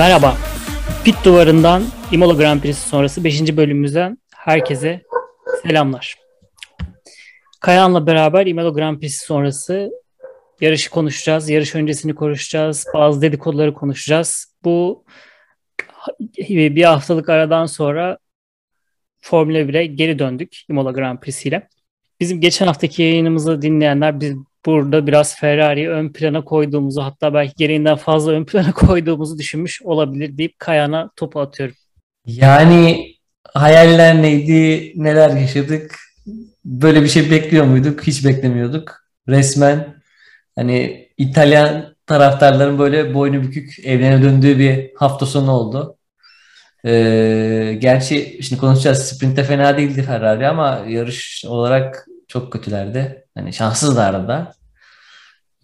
Merhaba. Pit duvarından Imola Grand Prix'si sonrası 5. bölümümüzden herkese selamlar. Kayan'la beraber Imola Grand Prix'si sonrası yarışı konuşacağız. Yarış öncesini konuşacağız. Bazı dedikoduları konuşacağız. Bu bir haftalık aradan sonra Formula 1'e geri döndük Imola Grand Prix'si ile. Bizim geçen haftaki yayınımızı dinleyenler biz burada biraz Ferrari'yi ön plana koyduğumuzu hatta belki gereğinden fazla ön plana koyduğumuzu düşünmüş olabilir deyip Kayan'a topu atıyorum. Yani hayaller neydi, neler yaşadık? Böyle bir şey bekliyor muyduk? Hiç beklemiyorduk. Resmen hani İtalyan taraftarların böyle boynu bükük evlerine döndüğü bir hafta sonu oldu. Ee, gerçi şimdi konuşacağız. Sprint'te fena değildi Ferrari ama yarış olarak çok kötülerdi. Hani şanssızlardı da.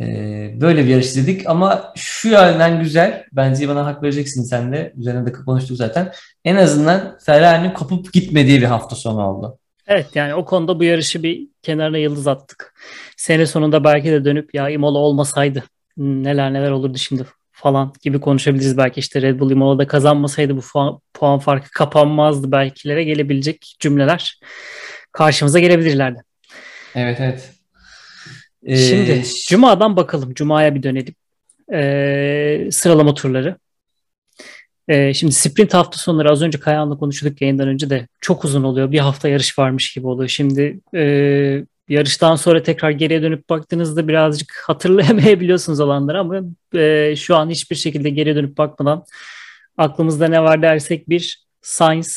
Ee, böyle bir yarış izledik ama şu yönden güzel. Bence bana hak vereceksin sen de. Üzerine de konuştuk zaten. En azından Ferrari'nin kopup gitmediği bir hafta sonu oldu. Evet yani o konuda bu yarışı bir kenarına yıldız attık. Sene sonunda belki de dönüp ya Imola olmasaydı neler neler olurdu şimdi falan gibi konuşabiliriz. Belki işte Red Bull Imola'da kazanmasaydı bu puan, puan farkı kapanmazdı belkilere gelebilecek cümleler karşımıza gelebilirlerdi. Evet evet. Ee, Şimdi Cuma'dan bakalım. Cuma'ya bir dönelim. Ee, sıralama turları. Ee, şimdi sprint hafta sonları az önce Kayahan'la konuştuk yayından önce de çok uzun oluyor. Bir hafta yarış varmış gibi oluyor. Şimdi e, yarıştan sonra tekrar geriye dönüp baktığınızda birazcık hatırlayamayabiliyorsunuz olanları ama e, şu an hiçbir şekilde geriye dönüp bakmadan aklımızda ne var dersek bir Science,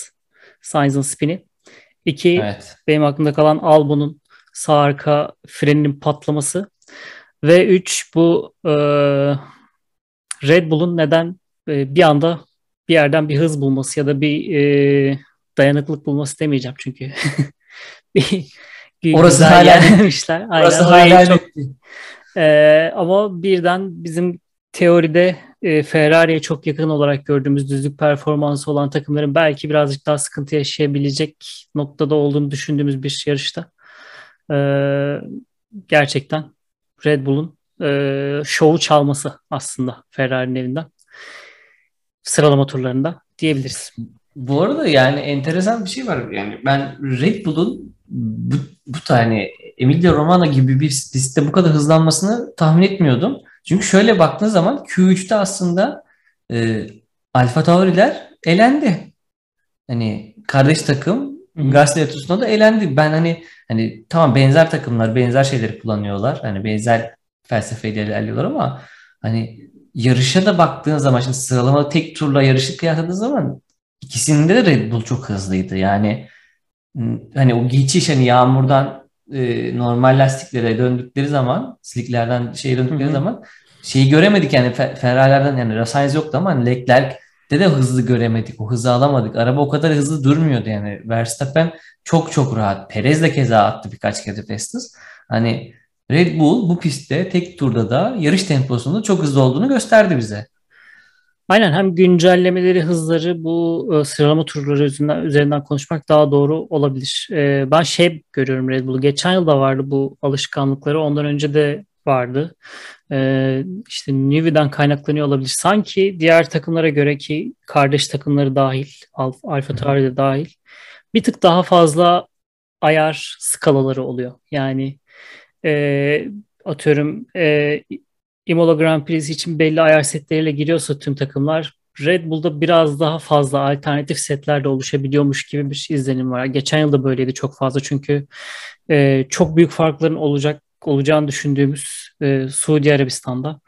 Science'ın spini. İki, evet. benim aklımda kalan Albon'un sağ arka freninin patlaması. Ve üç, bu e, Red Bull'un neden e, bir anda bir yerden bir hız bulması ya da bir e, dayanıklık bulması demeyeceğim çünkü. bir, Orası hala gelmişler. Orası hala çok, e, ama birden bizim teoride e, Ferrari'ye çok yakın olarak gördüğümüz düzlük performansı olan takımların belki birazcık daha sıkıntı yaşayabilecek noktada olduğunu düşündüğümüz bir yarışta e, gerçekten Red Bull'un e, şovu çalması aslında Ferrari'nin evinden sıralama turlarında diyebiliriz. Bu arada yani enteresan bir şey var. Yani ben Red Bull'un bu, bu tane Emilia Romagna gibi bir pistte bu kadar hızlanmasını tahmin etmiyordum. Çünkü şöyle baktığın zaman Q3'te aslında e, Alfa Tauri'ler elendi. Hani kardeş takım Gasly Atus'una da elendi. Ben hani hani tamam benzer takımlar benzer şeyleri kullanıyorlar. Hani benzer felsefeyle ilerliyorlar ama hani yarışa da baktığın zaman şimdi sıralama tek turla yarışı kıyasladığın zaman ikisinde de Red Bull çok hızlıydı. Yani hani o geçiş hani yağmurdan e, normal lastiklere döndükleri zaman slicklerden şeye döndükleri Hı-hı. zaman şeyi göremedik yani Ferrari'lerden yani Sainz yoktu ama hani Leclerc de de hızlı göremedik. O hızı alamadık. Araba o kadar hızlı durmuyordu yani. Verstappen çok çok rahat. Perez de keza attı birkaç kere Festus. Hani Red Bull bu pistte tek turda da yarış temposunda çok hızlı olduğunu gösterdi bize. Aynen hem güncellemeleri, hızları bu e, sıralama turları üzerinden, üzerinden konuşmak daha doğru olabilir. E, ben şey görüyorum Red Bull'u. Geçen yıl da vardı bu alışkanlıkları. Ondan önce de vardı. E, işte Newey'den kaynaklanıyor olabilir. Sanki diğer takımlara göre ki kardeş takımları dahil, Alfa Tauri de dahil bir tık daha fazla ayar skalaları oluyor. Yani e, atıyorum e, Imola Grand Prix için belli ayar setleriyle giriyorsa tüm takımlar Red Bull'da biraz daha fazla alternatif setler de oluşabiliyormuş gibi bir izlenim var. Geçen yıl da böyleydi çok fazla çünkü e, çok büyük farkların olacak olacağını düşündüğümüz e, Suudi Arabistan'da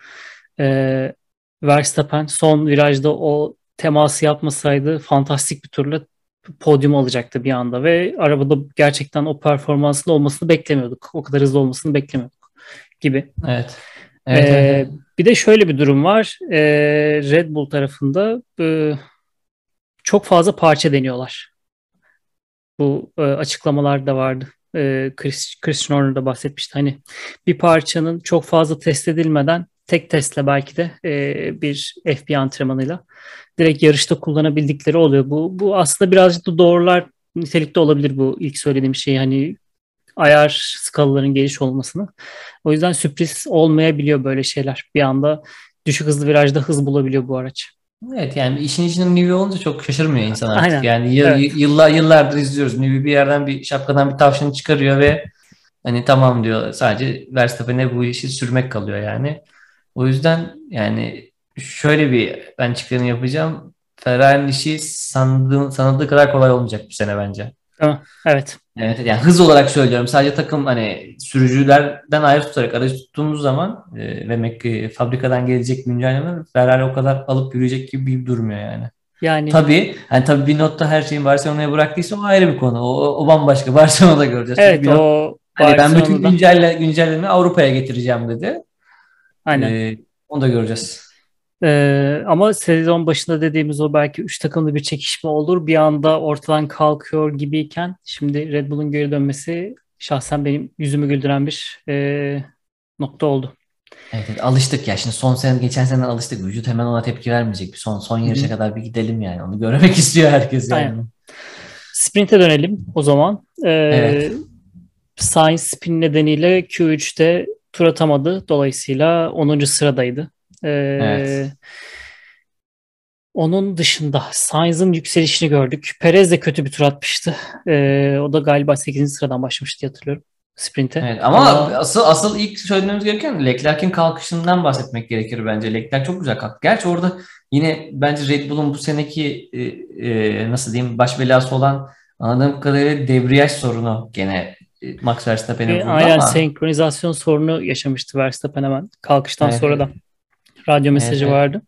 e, Verstappen son virajda o teması yapmasaydı fantastik bir turla podyum alacaktı bir anda ve arabada gerçekten o performansın olmasını beklemiyorduk. O kadar hızlı olmasını beklemiyorduk gibi. Evet. Evet, ee, evet. Bir de şöyle bir durum var. Ee, Red Bull tarafında e, çok fazla parça deniyorlar. bu e, açıklamalar da vardı. E, Chris, Christian Horner da bahsetmişti. Hani bir parçanın çok fazla test edilmeden tek testle belki de e, bir FB antrenmanıyla direkt yarışta kullanabildikleri oluyor. Bu, bu aslında birazcık da doğrular nitelikte olabilir bu ilk söylediğim şey. Hani ayar skalaların geniş olmasını. O yüzden sürpriz olmayabiliyor böyle şeyler. Bir anda düşük hızlı virajda hız bulabiliyor bu araç. Evet yani işin içinde Nivea olunca çok şaşırmıyor insan artık. Aynen. Yani y- Evet. yıllar yıllardır izliyoruz. Nivea bir yerden bir şapkadan bir tavşanı çıkarıyor ve hani tamam diyor sadece Verstappen'e bu işi sürmek kalıyor yani. O yüzden yani şöyle bir ben çıkarım yapacağım. Ferrari'nin işi sandığı, sanıldığı kadar kolay olmayacak bu sene bence. Değil mi? Evet. Evet yani hız olarak söylüyorum. Sadece takım hani sürücülerden ayrı tutarak aracı tuttuğumuz zaman e, ve mek- fabrikadan gelecek güncelleme Ferrari o kadar alıp yürüyecek gibi bir durmuyor yani. Yani Tabii hani tabii bir notta her şeyin Barcelona'ya bıraktıysa o ayrı bir konu. O, o bambaşka. Barcelona'da göreceğiz. Çünkü evet not- o hani ben bütün güncelle, güncellemeyi Avrupa'ya getireceğim dedi. Aynen. Ee, onu da göreceğiz. Ee, ama sezon başında dediğimiz o belki üç takımlı bir çekişme olur. Bir anda ortadan kalkıyor gibiyken şimdi Red Bull'un geri dönmesi şahsen benim yüzümü güldüren bir e, nokta oldu. Evet, evet, alıştık ya. Şimdi son sene, geçen sene alıştık. Vücut hemen ona tepki vermeyecek. Bir son son yarışa Hı hı. kadar bir gidelim yani. Onu görmek istiyor herkes yani. Aynen. Sprint'e dönelim o zaman. Ee, Evet. Sainz spin nedeniyle Q3'te tur atamadı. Dolayısıyla 10. sıradaydı. Ee, Evet. Onun dışında Sainz'ın yükselişini gördük. Perez de kötü bir tur atmıştı. Ee, o da galiba 8. sıradan başlamıştı hatırlıyorum sprinte. Evet, ama Ama- asıl asıl ilk söylememiz gereken Leclerc'in kalkışından bahsetmek gerekir bence. Leclerc çok güzel kalktı. Gerçi orada yine bence Red Bull'un bu seneki e, e, nasıl diyeyim baş belası olan anladığım kadarıyla debriyaj sorunu gene e, Max Verstappen'e Ve vurdu aynen ama senkronizasyon sorunu yaşamıştı Verstappen hemen kalkıştan Evet, sonra da radyo mesajı evet. vardı.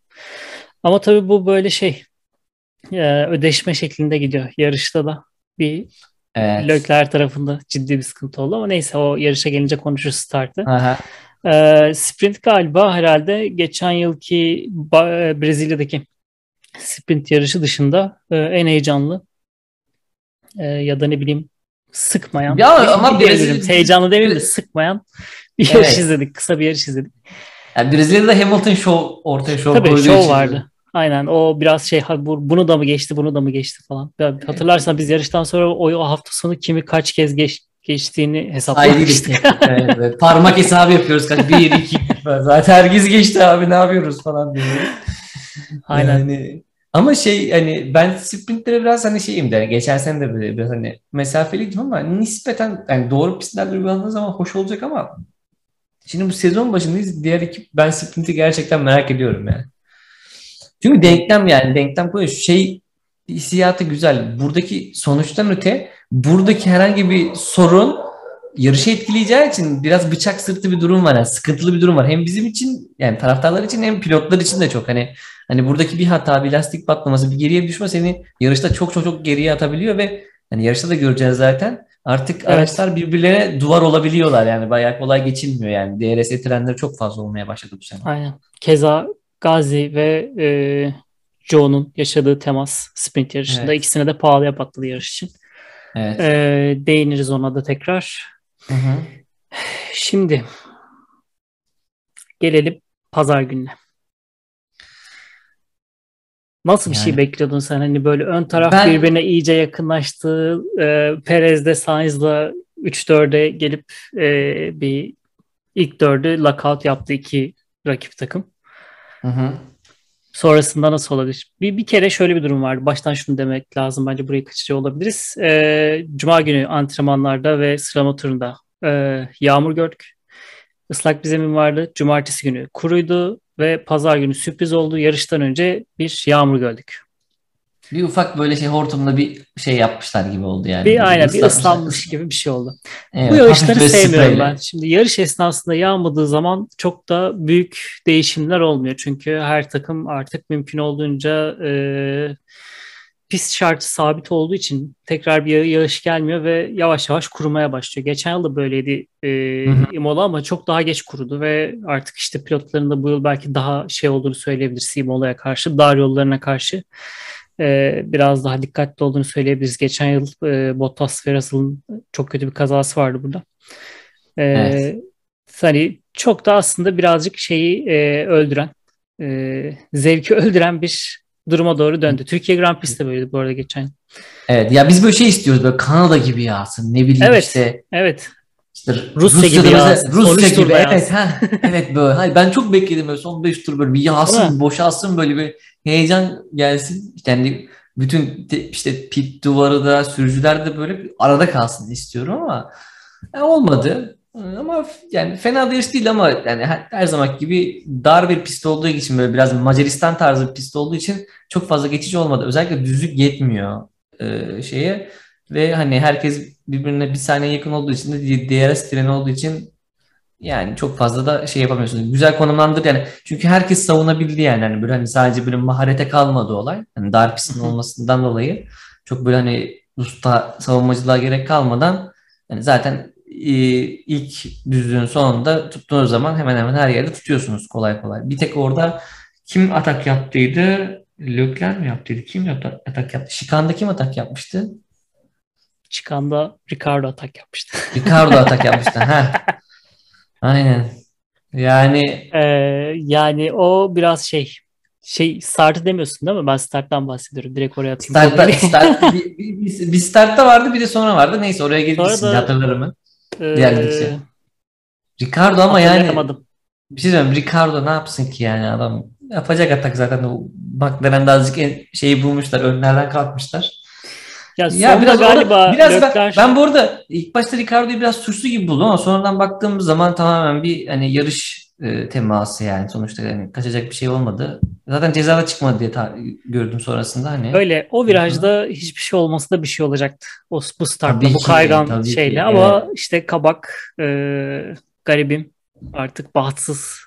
Ama tabii bu böyle şey e, ödeşme şeklinde gidiyor. Yarışta da bir evet. Leclerc tarafında ciddi bir sıkıntı oldu ama neyse o yarışa gelince konuşuruz startı. Aha. Ee, sprint galiba herhalde geçen yılki e, Brezilya'daki sprint yarışı dışında e, en heyecanlı e, ya da ne bileyim sıkmayan. Ya ama Brezilya- heyecanlı demeyeyim de sıkmayan bir Evet. yarış izledik. Kısa bir yarış izledik. Yani Brezilya'da Hamilton show ortaya show Tabii koyduğu şov için- vardı. Aynen o biraz şey bunu da mı geçti bunu da mı geçti falan. Hatırlarsan biz yarıştan sonra o, o hafta sonu kimi kaç kez geç, geçtiğini hesaplamıştık. evet, evet. Parmak hesabı yapıyoruz. Kaç? Bir, iki. Zaten herkes geçti abi ne yapıyoruz falan diye. Aynen. Yani, ama şey hani ben sprintlere biraz hani şeyim de geçen sene de böyle biraz hani mesafeliydim ama nispeten yani doğru pistlerde uygulandığı zaman hoş olacak ama şimdi bu sezon başındayız. Diğer ekip ben sprinti gerçekten merak ediyorum yani. Çünkü denklem yani denklem koyuyor. Şey hissiyatı güzel. Buradaki sonuçtan öte buradaki herhangi bir sorun yarışı etkileyeceği için biraz bıçak sırtı bir durum var. Yani sıkıntılı bir durum var. Hem bizim için yani taraftarlar için hem pilotlar için de çok hani hani buradaki bir hata, bir lastik patlaması, bir geriye düşme seni yarışta çok çok çok geriye atabiliyor ve hani yarışta da göreceğiz zaten. Artık Evet. araçlar birbirlerine duvar olabiliyorlar yani bayağı kolay geçilmiyor yani. DRS trenleri çok fazla olmaya başladı bu sene. Aynen. Keza Gazi ve e, Joe'nun yaşadığı temas sprint yarışında Evet. ikisine de pahalıya patladı yarış için. Evet. E, değiniriz ona da tekrar. Hı hı. Şimdi gelelim pazar gününe. Nasıl bir şey Yani- bekliyordun sen? Hani böyle ön taraf Ben- birbirine iyice yakınlaştı. E, Perez de Sainz'la 3-4'e gelip e, bir ilk dördü lockout yaptı iki rakip takım. Hı hı. Sonrasında nasıl olabilir? Bir, bir kere şöyle bir durum vardı. Baştan şunu demek lazım. Bence burayı kaçırıyor olabiliriz. Ee, Cuma günü antrenmanlarda ve sıralama turunda e, yağmur gördük. Islak bir zemin vardı. Cumartesi günü kuruydu ve pazar günü sürpriz oldu. Yarıştan önce bir yağmur gördük. Bir ufak böyle şey hortumla bir şey yapmışlar gibi oldu yani. Bir aynen bir ıslanmış gibi bir şey oldu. Evet, Bu yarışları sevmiyorum spreyle. ben. Şimdi yarış esnasında yağmadığı zaman çok da büyük değişimler olmuyor. Çünkü her takım artık mümkün olduğunca e, pist şartı sabit olduğu için tekrar bir yağ- yağış gelmiyor ve yavaş yavaş kurumaya başlıyor. Geçen yıl da böyleydi e. Imola ama çok daha geç kurudu ve artık işte pilotların da bu yıl belki daha şey olduğunu söyleyebiliriz Imola'ya karşı, dar yollarına karşı e, biraz daha dikkatli olduğunu söyleyebiliriz. Geçen yıl e, Bottas ve Russell'ın çok kötü bir kazası vardı burada. E, Evet. Hani çok da aslında birazcık şeyi e, öldüren, e, zevki öldüren bir duruma doğru döndü. Türkiye Grand Prix de böyleydi bu arada geçen. Evet ya biz böyle şey istiyoruz böyle Kanada gibi yağsın ne bileyim Evet. işte Evet. işte Rusya gibi Rusya'da mesela- yağsın, Rusya gibi evet ha evet böyle Hayır, ben çok bekledim böyle son 5 tur böyle bir yağsın boşalsın böyle bir heyecan gelsin yani bütün te- işte pit duvarı da sürücüler de böyle arada kalsın istiyorum ama e, olmadı. Ama f- yani fena da yarış değil ama yani her, zaman gibi dar bir pist olduğu için böyle biraz Macaristan tarzı bir pist olduğu için çok fazla geçiş olmadı. Özellikle düzlük yetmiyor e, şeye ve hani herkes birbirine bir saniye yakın olduğu için de DRS treni olduğu için yani çok fazla da şey yapamıyorsunuz. Güzel konumlandır yani. Çünkü herkes savunabildi yani. Hani böyle hani sadece böyle maharete kalmadı olay. Hani dar pistin olmasından dolayı çok böyle hani usta savunmacılığa gerek kalmadan hani zaten ilk düzlüğün sonunda tuttuğunuz zaman hemen hemen her yerde tutuyorsunuz kolay kolay. Bir tek orada kim atak yaptıydı? Leclerc mi yaptıydı? Kim yaptı, atak yaptı? Şikan'da kim atak yapmıştı? Çıkanda Ricardo atak yapmıştı. Ricardo atak yapmıştı. Ha. Aynen. Yani Ee, yani o biraz şey şey startı demiyorsun değil mi? Ben starttan bahsediyorum. Direkt oraya atayım. Startta, start, bir, bir, bir- startta vardı bir de sonra vardı. Neyse oraya da- hatırlarım ben. Ee, diğer gidişi. Ricardo ama yani bir şey söyleyeyim Ricardo ne yapsın ki yani adam yapacak atak zaten McLaren'de azıcık şeyi bulmuşlar önlerden kalkmışlar. Ya, Ya biraz orada- galiba biraz ben, Leclerc- ben bu arada ilk başta Ricardo'yu biraz suçlu gibi buldum ama sonradan baktığımız zaman tamamen bir hani yarış e, teması yani sonuçta yani kaçacak bir şey olmadı. Zaten cezada çıkmadı diye ta- gördüm sonrasında hani. Öyle o virajda hiçbir şey olmasa da bir şey olacaktı. O bu startta Tabii bu ki, kaygan tabii ki, şeyle ama işte kabak e, garibim artık bahtsız.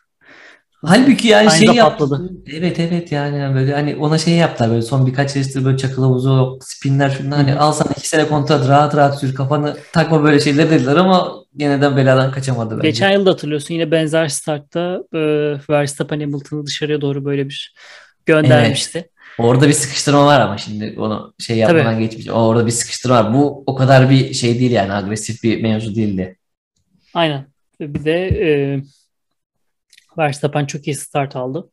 Halbuki yani Aynı şey yaptı. Evet evet yani böyle hani ona şey yaptılar böyle son birkaç yarıştır böyle çakıl havuzu spinler şunlar hani al sana iki sene kontrat rahat rahat sür kafanı takma böyle şeyler dediler ama yeniden beladan kaçamadı bence. Geçen yılda hatırlıyorsun yine benzer startta e, Verstappen Hamilton'ı dışarıya doğru böyle bir göndermişti. Orada bir sıkıştırma var ama şimdi onu şey yapmadan geçmiş. Orada bir sıkıştırma var. Bu o kadar bir şey değil yani agresif bir mevzu değildi. Aynen. Bir de e, Verstappen çok iyi start aldı.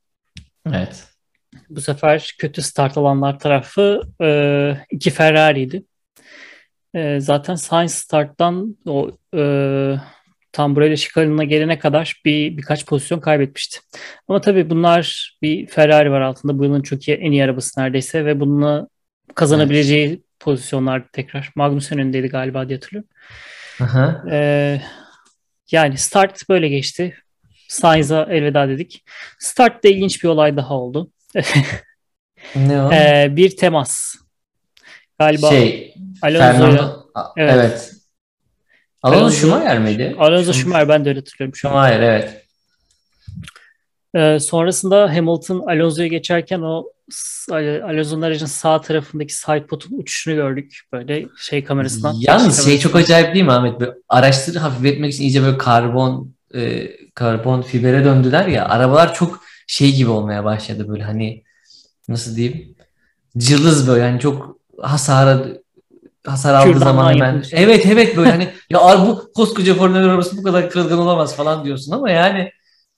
Evet. Bu sefer kötü start alanlar tarafı e, iki Ferrari'ydi. E, zaten Sainz starttan o e, tam buraya şikanına gelene kadar bir birkaç pozisyon kaybetmişti. Ama tabii bunlar bir Ferrari var altında. Bu yılın çok iyi, en iyi arabası neredeyse ve bununla kazanabileceği pozisyonlar tekrar. Magnussen önündeydi galiba diye hatırlıyorum. Aha. Ee, yani start böyle geçti. Sainz'a elveda dedik. Start'ta ilginç bir olay daha oldu. Ne o? Ee, bir temas. Galiba şey Alonso'yla Fernando A- Evet. evet. Alonso Schumacher miydi? Alonso Schum- Schumacher ben de öyle hatırlıyorum. Schumacher evet. Ee, sonrasında Hamilton Alonso'ya geçerken o Alonso'nun aracın sağ tarafındaki sidepod'un uçuşunu gördük böyle şey kamerasından. Yalnız şey çok kamerasından. acayip değil mi Ahmet? Böyle araçları hafifletmek için iyice böyle karbon e, karbon fibere döndüler ya. Arabalar çok şey gibi olmaya başladı böyle hani nasıl diyeyim? Cılız böyle hani çok hasara hasar aldığı Kürdandan zaman hemen. yapılmış. Evet evet böyle hani ya bu koskoca 1 arabası bu kadar kırılgan olamaz falan diyorsun ama yani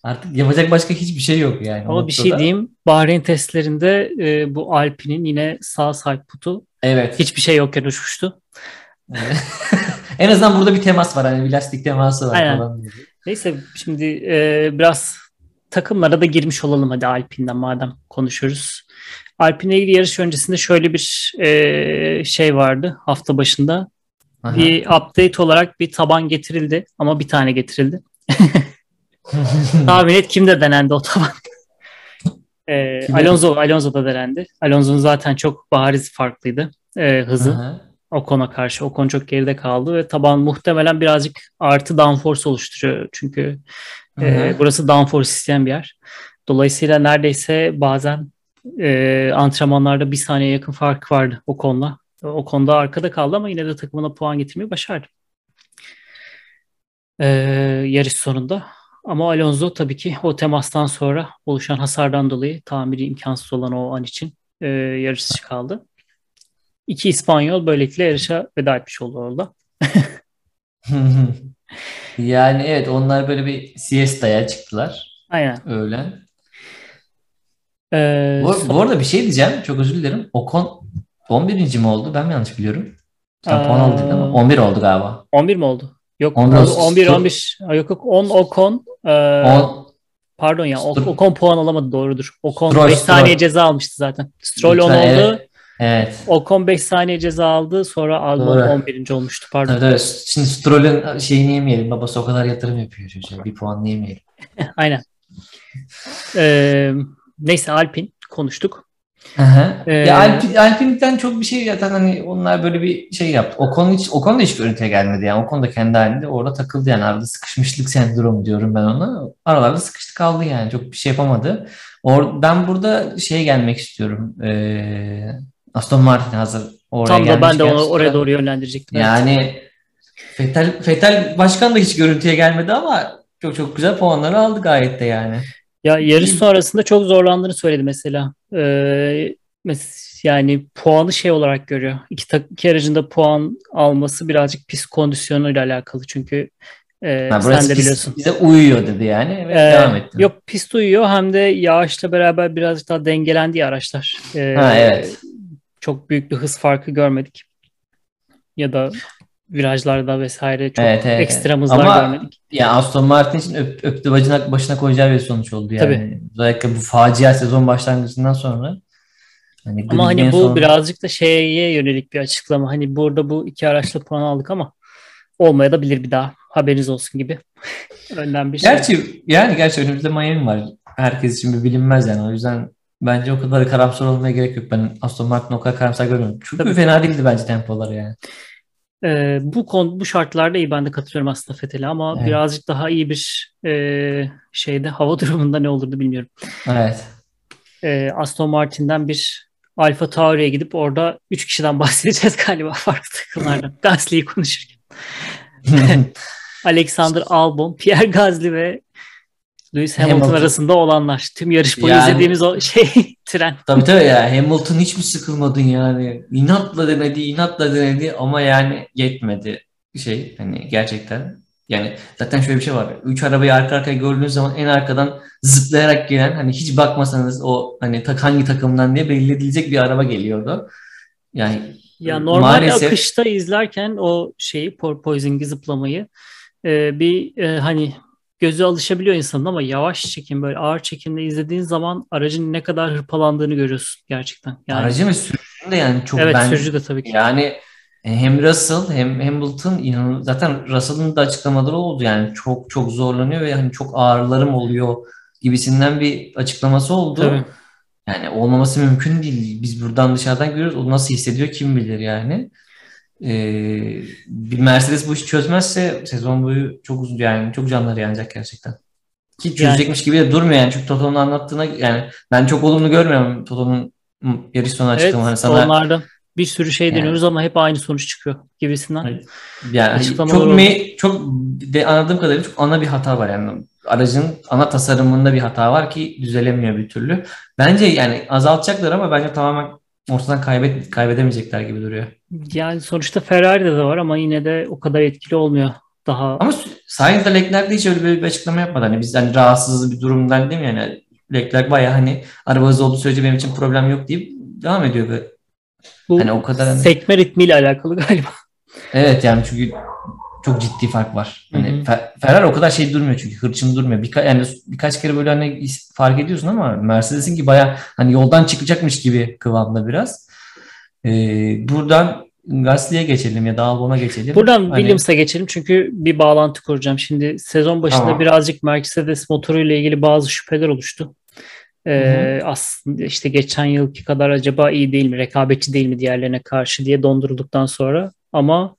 artık yapacak başka hiçbir şey yok yani. Ama bir şey diyeyim Bahreyn testlerinde e, bu Alpine'in yine sağ sidepod'u Evet. hiçbir şey yokken uçmuştu. En azından burada bir temas var hani bir lastik teması var Aynen. falan. Neyse şimdi e, biraz takımlara da girmiş olalım hadi Alpine'den madem konuşuyoruz. Alpine'le ilgili yarış öncesinde şöyle bir e, şey vardı hafta başında. Aha. Bir update olarak bir taban getirildi ama bir tane getirildi. Tahmin et kimde denendi o taban? E, Kimde? Alonso, Alonso'da denendi. Alonso'nun zaten çok bariz farklıydı e, hızı. Aha. Ocon'a karşı. Ocon çok geride kaldı ve taban muhtemelen birazcık artı downforce oluşturuyor. Çünkü e, burası downforce isteyen bir yer. Dolayısıyla neredeyse bazen e, antrenmanlarda bir saniye yakın fark vardı Ocon'la. Ocon'da arkada kaldı ama yine de takımına puan getirmeyi başardı. E, yarış sonunda. Ama Alonso tabii ki o temastan sonra oluşan hasardan dolayı tamiri imkansız olan o an için e, yarışçı kaldı. İki İspanyol böylelikle yarışa veda etmiş oldu orada. Yani evet onlar böyle bir siesta'ya çıktılar Aynen. öğlen. Ee, Bu, bu arada bir şey diyeceğim. Çok özür dilerim. Ocon 11. mi oldu? Ben mi yanlış biliyorum? Sen puan aldı dedin ama Aa. 11 oldu galiba. 11 mi oldu? Yok 11 11 oldu. 11 Stroll- 11 Ha, yok yok 10 Ocon e, On, pardon ya Stroll- Ocon puan alamadı doğrudur. Ocon Stroll, 5 Stroll. saniye ceza almıştı zaten. Stroll 10 Lütfen, oldu. evet. Evet. Ocon 5 saniye ceza aldı. Sonra Albon Doğru. 11. olmuştu pardon. Evet, evet. Şimdi Stroll'ün şeyini yemeyelim. Babası o kadar yatırım yapıyor çocuğa. Bir puan yemeyelim. Aynen. Ee, neyse Alpin konuştuk. Ee, Ya Alp, Alpine'den çok bir şey zaten hani onlar böyle bir şey yaptı. Ocon hiç Ocon da hiç görüntüye gelmedi yani. Ocon da kendi halinde orada takıldı yani. Arada sıkışmışlık sendromu diyorum ben ona. Aralarda sıkıştı kaldı yani. Çok bir şey yapamadı. Or ben burada şeye gelmek istiyorum. Ee, Aston Martin hazır oraya Tam da ben de onu oraya doğru yönlendirecektim. Evet. Yani Fetel, Fetel başkan da hiç görüntüye gelmedi ama çok çok güzel puanları aldı gayet de yani. Ya yarış sonrasında çok zorlandığını söyledi mesela. Ee, mes- yani puanı şey olarak görüyor. İki, tak- iki aracın da puan alması birazcık pist kondisyonuyla alakalı. Çünkü e, Ha, sen de biliyorsun. bize uyuyor dedi yani ve Ee, devam etti. yok pist uyuyor hem de yağışla beraber birazcık daha dengelendi ya araçlar. Ee, Ha, evet. Çok büyük bir hız farkı görmedik. Ya da virajlarda vesaire çok Evet, evet, ekstrem evet. Ama görmedik. Ya Aston Martin için öp, öptü bacına, başına koyacağı bir sonuç oldu yani. Tabii. Özellikle bu facia sezon başlangıcından sonra. Hani Ama hani bu son- birazcık da şeye yönelik bir açıklama. Hani burada bu iki araçla puan aldık ama olmaya da bilir bir daha. Haberiniz olsun gibi. Önden bir şey. Gerçi yani gerçi önümüzde Miami var. Herkes için bir bilinmez yani. O yüzden bence o kadar karamsar olmaya gerek yok. Ben Aston Martin'i o kadar karamsar görmüyorum. Çünkü Tabii. fena değildi bence tempoları yani. Ee, bu konu bu şartlarda iyi ben de katılıyorum aslında Fethel'e ama Evet. birazcık daha iyi bir e, şeyde hava durumunda ne olurdu bilmiyorum. Evet. Ee, Aston Martin'den bir Alfa Tauri'ye gidip orada 3 kişiden bahsedeceğiz galiba farklı takımlardan. Gasly'yi konuşurken. Alexander Albon, Pierre Gasly ve Lewis Hamilton, Hamilton. arasında olanlar. Tüm yarış boyu Yani- izlediğimiz o şey tren. Tabii tabii ya Hamilton hiç mi sıkılmadın yani? İnatla denedi, inatla denedi ama yani yetmedi şey hani gerçekten. Yani zaten şöyle bir şey var. Üç arabayı arka arkaya gördüğünüz zaman en arkadan zıplayarak gelen hani hiç bakmasanız o hani tak hangi takımdan diye belli edilecek bir araba geliyordu. Yani Ya normal maalesef akışta izlerken o şeyi porpoising'i zıplamayı bir e, hani gözü alışabiliyor insanın ama yavaş çekim böyle ağır çekimde izlediğin zaman aracın ne kadar hırpalandığını görüyorsun gerçekten. Yani aracı ve sürücünün de yani çok evet ben sürücü de tabii ki. Yani e, hem Russell hem Hamilton inan zaten Russell'ın da açıklamaları oldu yani çok çok zorlanıyor ve hani çok ağrılarım oluyor gibisinden bir açıklaması oldu. Tabii. Yani olmaması mümkün değil. Biz buradan dışarıdan görüyoruz. O nasıl hissediyor kim bilir yani. Ee, bir Mercedes bu işi çözmezse sezon boyu çok uzun yani çok canları yanacak gerçekten. Ki çözecekmiş gibi de durmuyor yani. Çünkü Toto'nun anlattığına yani ben çok olumlu görmüyorum Toto'nun yarış sonu Evet açıklama. Hani sana onlardan bir sürü şey Yani- deniyoruz ama hep aynı sonuç çıkıyor gibisinden. Yani hani çok me çok de anladığım kadarıyla çok ana bir hata var yani aracın ana tasarımında bir hata var ki düzelemiyor bir türlü. Bence yani azaltacaklar ama bence tamamen ortadan kaybet kaybedemeyecekler gibi duruyor. Yani sonuçta Ferrari'de de var ama yine de o kadar etkili olmuyor. Daha Ama Sainz de Leclerc de hiç öyle bir, açıklama yapmadı. Hani biz hani rahatsız bir durumdan değil mi yani Leclerc bayağı hani araba hızlı olduğu sürece benim için problem yok deyip devam ediyor böyle. bu Hani o kadar hani- sekme ritmiyle alakalı galiba. Evet yani çünkü çok ciddi fark var. Hani. Fer- Ferrari o kadar şey durmuyor çünkü hırçın durmuyor. Birka yani birkaç kere böyle hani fark ediyorsun ama Mercedes'in ki baya hani yoldan çıkacakmış gibi kıvamda biraz. Ee, buradan Gasly'e geçelim ya da Albon'a geçelim. Buradan Hani- Williams'a geçelim çünkü bir bağlantı kuracağım. Şimdi sezon başında Tamam. birazcık Mercedes motoruyla ilgili bazı şüpheler oluştu. Ee, aslında işte geçen yılki kadar acaba iyi değil mi, rekabetçi değil mi diğerlerine karşı diye dondurulduktan sonra ama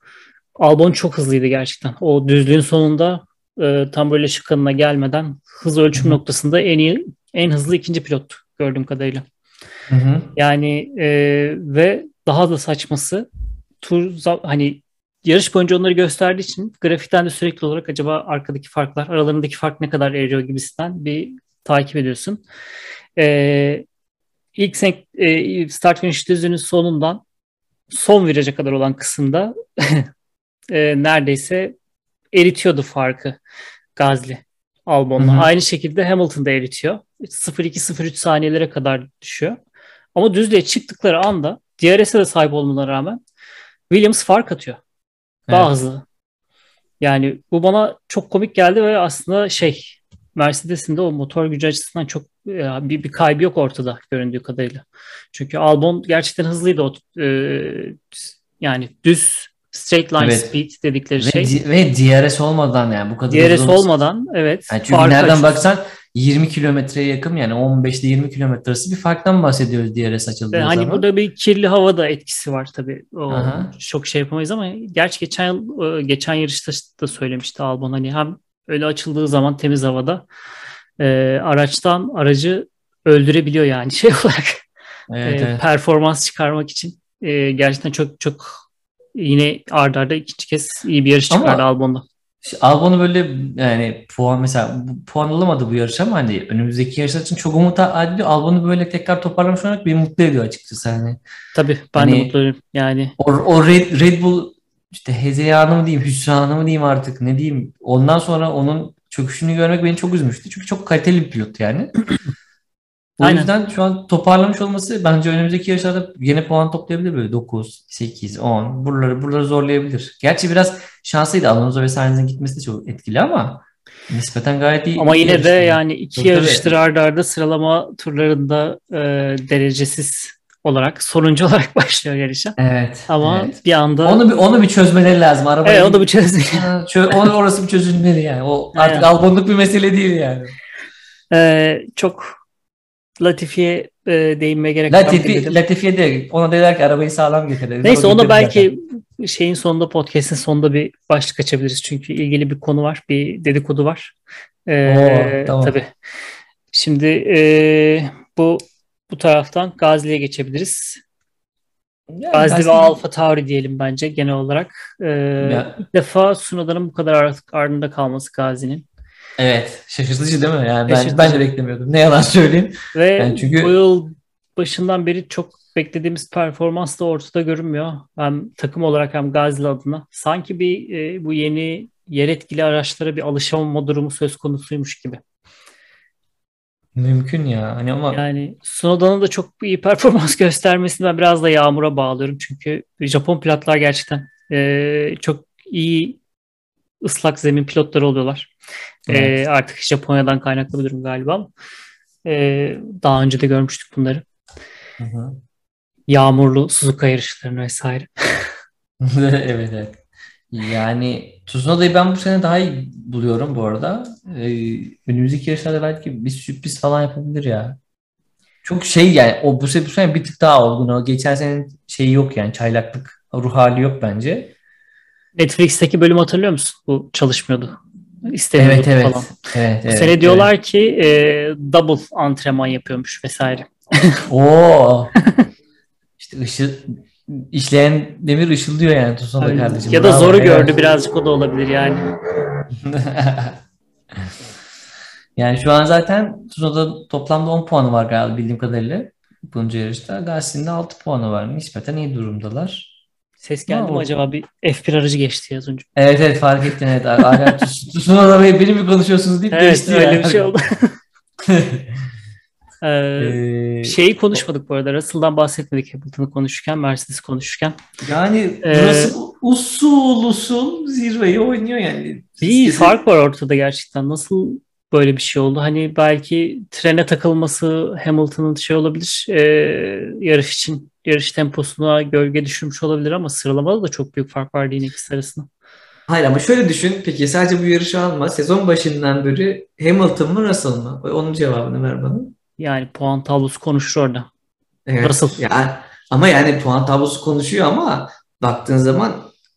Albon çok hızlıydı gerçekten. O düzlüğün sonunda e, tam böyle şıkkanına gelmeden hız ölçüm Hı hı. noktasında en iyi, en hızlı ikinci pilot gördüğüm kadarıyla. Hı hı. Yani e, ve daha da saçması tur hani yarış boyunca onları gösterdiği için grafikten de sürekli olarak acaba arkadaki farklar, aralarındaki fark ne kadar eriyor gibisinden bir takip ediyorsun. E, ilk sen, e, start finish düzünün sonundan son viraja kadar olan kısımda e, neredeyse eritiyordu farkı Gazli Albon'la. Hı hı. Aynı şekilde Hamilton da eritiyor. 0-2-0-3 saniyelere kadar düşüyor. Ama düzlüğe çıktıkları anda DRS'e de sahip olmalarına rağmen Williams fark atıyor. Daha Evet. hızlı. Yani bu bana çok komik geldi ve aslında şey Mercedes'in de o motor gücü açısından çok e, bir, bir kaybı yok ortada göründüğü kadarıyla. Çünkü Albon gerçekten hızlıydı o e, yani düz straight line Evet. speed dedikleri Ve, şey. Ve DRS olmadan yani bu kadar DRS hızlı olmadan evet. Yani çünkü nereden açıyorsun. baksan 20 kilometreye yakın yani 15 ile 20 kilometre arası bir farktan bahsediyoruz DRS açıldığı Ve hani zaman. burada bir kirli hava da etkisi var tabii. O Aha. çok şey yapamayız ama gerçi geçen yıl e, geçen yarışta da söylemişti Albon hani hem öyle açıldığı zaman temiz havada e, araçtan aracı öldürebiliyor yani şey olarak Evet, e, evet. performans çıkarmak için e, gerçekten çok çok yine ardarda arda ikinci kez iyi bir yarış Ama- çıkardı Albon'da. İşte Albon'u böyle yani puan mesela puan alamadı bu yarış ama hani önümüzdeki yarışlar için çok umut ediyor. Albon'u böyle tekrar toparlamış olmak beni mutlu ediyor açıkçası hani. Tabii ben de Hani- mutluyum yani. O, o Red, Red Bull işte hezeyanı mı diyeyim, hüsranı mı diyeyim artık ne diyeyim. Ondan sonra onun çöküşünü görmek beni çok üzmüştü. Çünkü çok kaliteli bir pilot yani. O Aynen. yüzden şu an toparlamış olması bence önümüzdeki yarışlarda yine puan toplayabilir böyle 9, 8, 10 buraları buraları zorlayabilir. Gerçi biraz şanslıydı Alonso ve Sainz'in gitmesi de çok etkili ama nispeten gayet iyi. Ama iyi yine de yani iki tabii. yarıştır arda arda sıralama turlarında e, derecesiz olarak sonuncu olarak başlıyor yarışa. Evet. Ama evet. bir anda Onu bir onu bir çözmeleri lazım. Arabayı evet, o da bir çözüm. Ha, çö- o- orası bir çözülmeli yani. O artık Evet. Albonluk bir mesele değil yani. Ee, çok Latifi'ye e, değinmeye gerek var Latifi. Latifi'ye de ona dediler ki arabayı sağlam getirelim. Neyse ona belki şeyin sonunda podcast'in sonunda bir başlık açabiliriz. Çünkü ilgili bir konu var. Bir dedikodu var. Ee, Oo, tamam. Tabii. Şimdi e, bu bu taraftan Gazi'ye geçebiliriz. zaten. Yani Gazli ve Gasly- Alfa Tauri diyelim bence genel olarak. Ee, Ya. ilk defa Sunoda'nın bu kadar artık ardında kalması Gazi'nin. Evet. Şaşırtıcı değil mi? Yani ben, ben de beklemiyordum. Ne yalan söyleyeyim. Ve Yani çünkü- bu yıl başından beri çok beklediğimiz performans da ortada görünmüyor. Hem takım olarak hem Gazli adına. Sanki bir e, bu yeni yer etkili araçlara bir alışamama durumu söz konusuymuş gibi. Mümkün ya. Hani ama Yani Sunoda'nın da çok iyi performans göstermesini ben biraz da yağmura bağlıyorum. Çünkü Japon pilotlar gerçekten e, çok iyi ıslak zemin pilotları oluyorlar. E, Evet. artık Japonya'dan kaynaklı bir durum galiba. e, daha önce de görmüştük bunları. Hı hı. Yağmurlu Suzuka yarışlarını vesaire. evet evet. Yani Tsunoda'yı ben bu sene daha iyi buluyorum bu arada. Ee, önümüzdeki yarışlarda belki bir sürpriz falan yapabilir ya. Çok şey yani o bu sene, bu sene bir tık daha olgun. O geçen senenin şeyi yok yani çaylaklık ruh hali yok bence. Netflix'teki bölümü hatırlıyor musun? Bu çalışmıyordu. İstemiyordu Evet evet. falan. Evet, Bu evet, sene evet. diyorlar ki e, double antrenman yapıyormuş vesaire. Oo. işte ışıl işleyen demir ışıldıyor yani Tsunoda Aynen. kardeşim. Ya da Bravo, zoru gördü olsun. birazcık o da olabilir yani. Yani şu an zaten Tsunoda toplamda 10 puanı var galiba bildiğim kadarıyla. Bunca yarışta. De 6 puanı var. Nispeten iyi durumdalar. Ses geldi mi Bravo. acaba? Bir F1 aracı geçti az önce. Evet evet fark ettin evet. Hala Ts- Tsunoda Bey beni mi konuşuyorsunuz deyip Evet geçti öyle yani. bir şey oldu. Ee, Ee, şeyi konuşmadık bu arada. Russell'dan bahsetmedik Hamilton'ı konuşurken, Mercedes konuşurken. yani Ee, burası usul usul zirveyi oynuyor yani. Bir fark var ortada gerçekten. Nasıl böyle bir şey oldu? Hani belki trene takılması Hamilton'ın şey olabilir. e, yarış için yarış temposuna gölge düşürmüş olabilir ama sıralamada da çok büyük fark vardı yine ikisi arasında. Hayır ama şöyle düşün. Peki sadece bu yarışı alma. Sezon başından beri Hamilton mı Russell mı? Onun cevabını ver bana. Yani puan tablosu konuşur orada. Evet. Russell. Ya, ama yani puan tablosu konuşuyor ama baktığın zaman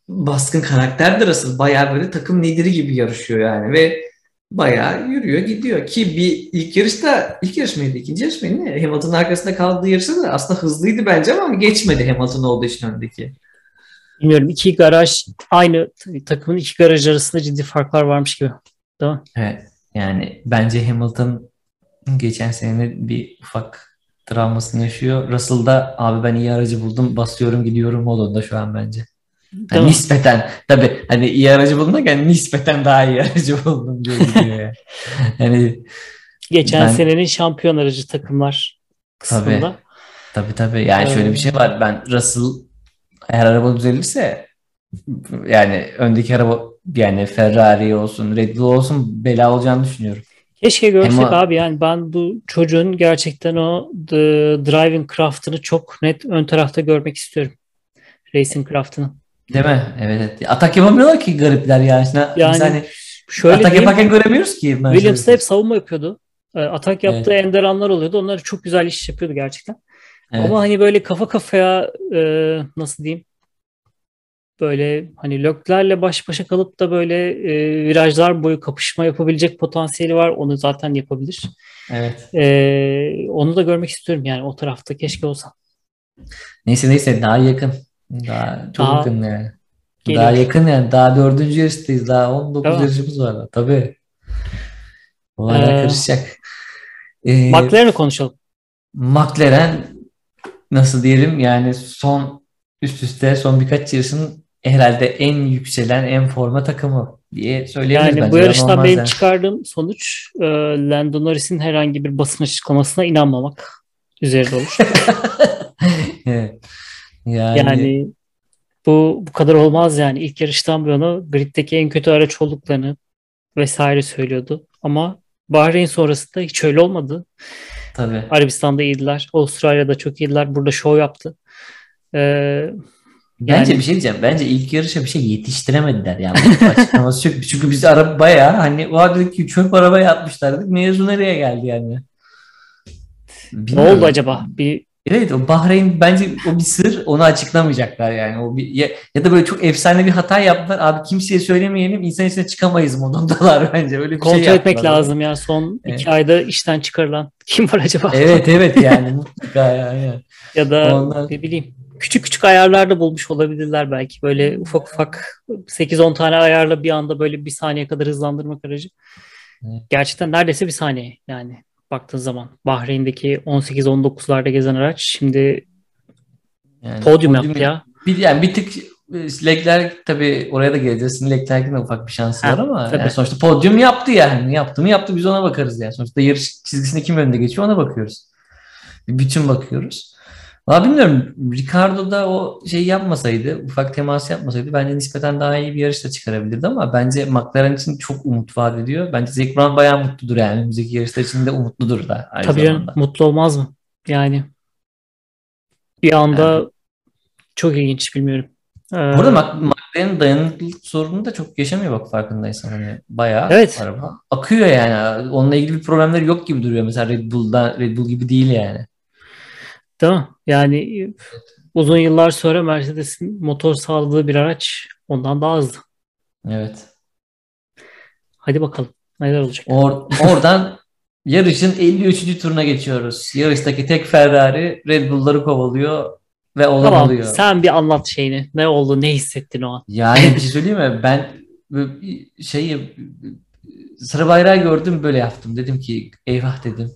baskın karakter de Russell. Bayağı böyle takım lideri gibi yarışıyor yani ve bayağı yürüyor gidiyor ki bir ilk yarışta ilk yarış mıydı ikinci yarış mıydı ne? Hamilton'ın arkasında kaldığı yarışta da aslında hızlıydı bence ama geçmedi Hamilton olduğu için öndeki. Bilmiyorum iki garaj aynı takımın iki garaj arasında ciddi farklar varmış gibi. Değil mi? Evet. Yani bence Hamilton geçen sene bir ufak travmasını yaşıyor. Russell da abi ben iyi aracı buldum basıyorum gidiyorum modunda şu an bence. Yani nispeten tabii hani iyi aracı buldum derken nispeten daha iyi aracı buldum diye gidiyor yani. Yani Geçen Ben- senenin şampiyon aracı takımlar kısmında. tabii tabii yani şöyle bir şey var ben Russell eğer araba düzelirse yani öndeki araba yani Ferrari olsun Red Bull olsun bela olacağını düşünüyorum. Keşke görsek Ama- abi yani ben bu çocuğun gerçekten o the driving craft'ını çok net ön tarafta görmek istiyorum. Racing craft'ını. Değil mi? Evet, evet. Atak yapamıyorlar ki garipler yani. Şimdi Yani biz hani Şöyle atak diyeyim, yaparken göremiyoruz ki. Williams hep savunma yapıyordu. E, Atak yaptığı ender anlar oluyordu. Onlar çok güzel iş yapıyordu gerçekten. Evet. Ama hani böyle kafa kafaya e, nasıl diyeyim böyle hani löklerle baş başa kalıp da böyle e, virajlar boyu kapışma yapabilecek potansiyeli var. Onu zaten yapabilir. Evet. E, onu da görmek istiyorum yani o tarafta keşke olsa. Neyse neyse daha yakın. Daha çok Daha yakın yani. geliyor. Daha yakın yani. Daha dördüncü yarıştayız. Daha 19 Tamam. yarışımız var. Tabii. Olaylar Ee, karışacak. Ee, McLaren'ı konuşalım. McLaren nasıl diyelim yani son üst üste son birkaç yarışın herhalde en yükselen en forma takımı diye söyleyebiliriz Yani bence. bu yarıştan benim yani. çıkardığım sonuç e, Lando Norris'in herhangi bir basın açıklamasına inanmamak üzerinde olur. Evet. Yani, Yani bu bu kadar olmaz yani. İlk yarıştan bu yana griddeki en kötü araç olduklarını vesaire söylüyordu. Ama Bahreyn sonrasında hiç öyle olmadı. tabii. Arabistan'da iyiydiler. Avustralya'da çok iyiydiler. Burada şov yaptı. Ee, Bence Yani- bir şey diyeceğim. Bence ilk yarışa bir şey yetiştiremediler yani. Açıklaması yok. Çünkü biz araba bayağı hani o dedik ki çöp arabaya atmışlar dedik. Mevzu nereye geldi yani? ne Bilmiyorum. oldu acaba? Bir Evet o Bahreyn bence o bir sır onu açıklamayacaklar yani. O bir, ya, ya da böyle çok efsane bir hata yaptılar. Abi kimseye söylemeyelim insan içine çıkamayız modundalar bence. Öyle bir kontrol şey etmek yaptılar. lazım ya. Son Evet. iki ayda işten çıkarılan kim var acaba? Evet evet yani mutlaka yani. Ya da Ondan- ne bileyim küçük küçük ayarlar da bulmuş olabilirler belki. Böyle ufak ufak 8-10 tane ayarla bir anda böyle bir saniye kadar hızlandırmak aracı. Evet. Gerçekten neredeyse bir saniye yani baktığın zaman. Bahreyn'deki 18-19'larda gezen araç şimdi yani podyum yaptı ya. Bir, yani bir tık e, Leclerc tabii oraya da geleceğiz. Leclerc'in de ufak bir şansı Ha, var ama tabii. yani sonuçta podyum yaptı yani. Yaptı mı yaptı biz ona bakarız yani. Sonuçta yarış çizgisinde kim önde geçiyor ona bakıyoruz. Bir bütün bakıyoruz. Valla bilmiyorum Ricardo da o şeyi yapmasaydı, ufak temas yapmasaydı bence nispeten daha iyi bir yarış da çıkarabilirdi ama bence McLaren için çok umut vaat ediyor. Bence Zac Brown bayağı mutludur yani. Önümüzdeki yarışlar için de umutludur da aynı Tabii zamanda. mutlu olmaz mı? Yani bir anda çok ilginç bilmiyorum. Ee, Burada McLaren'in dayanıklılık sorunu da çok yaşamıyor bak farkındaysan. Hani bayağı Evet. araba akıyor yani. Onunla ilgili bir problemleri yok gibi duruyor. Mesela Red Bull'da Red Bull gibi değil yani. Değil mi? Yani uzun yıllar sonra Mercedes'in motor sağladığı bir araç ondan daha hızlı. Evet. Hadi bakalım neler olacak. Or- oradan yarışın 53. turuna geçiyoruz. Yarıştaki tek Ferrari Red Bull'ları kovalıyor ve olan Tamam oluyor. sen bir anlat şeyini. Ne oldu? Ne hissettin o an? Yani bir şey söyleyeyim mi? Ben şeyi sarı bayrağı gördüm böyle yaptım. Dedim ki eyvah dedim.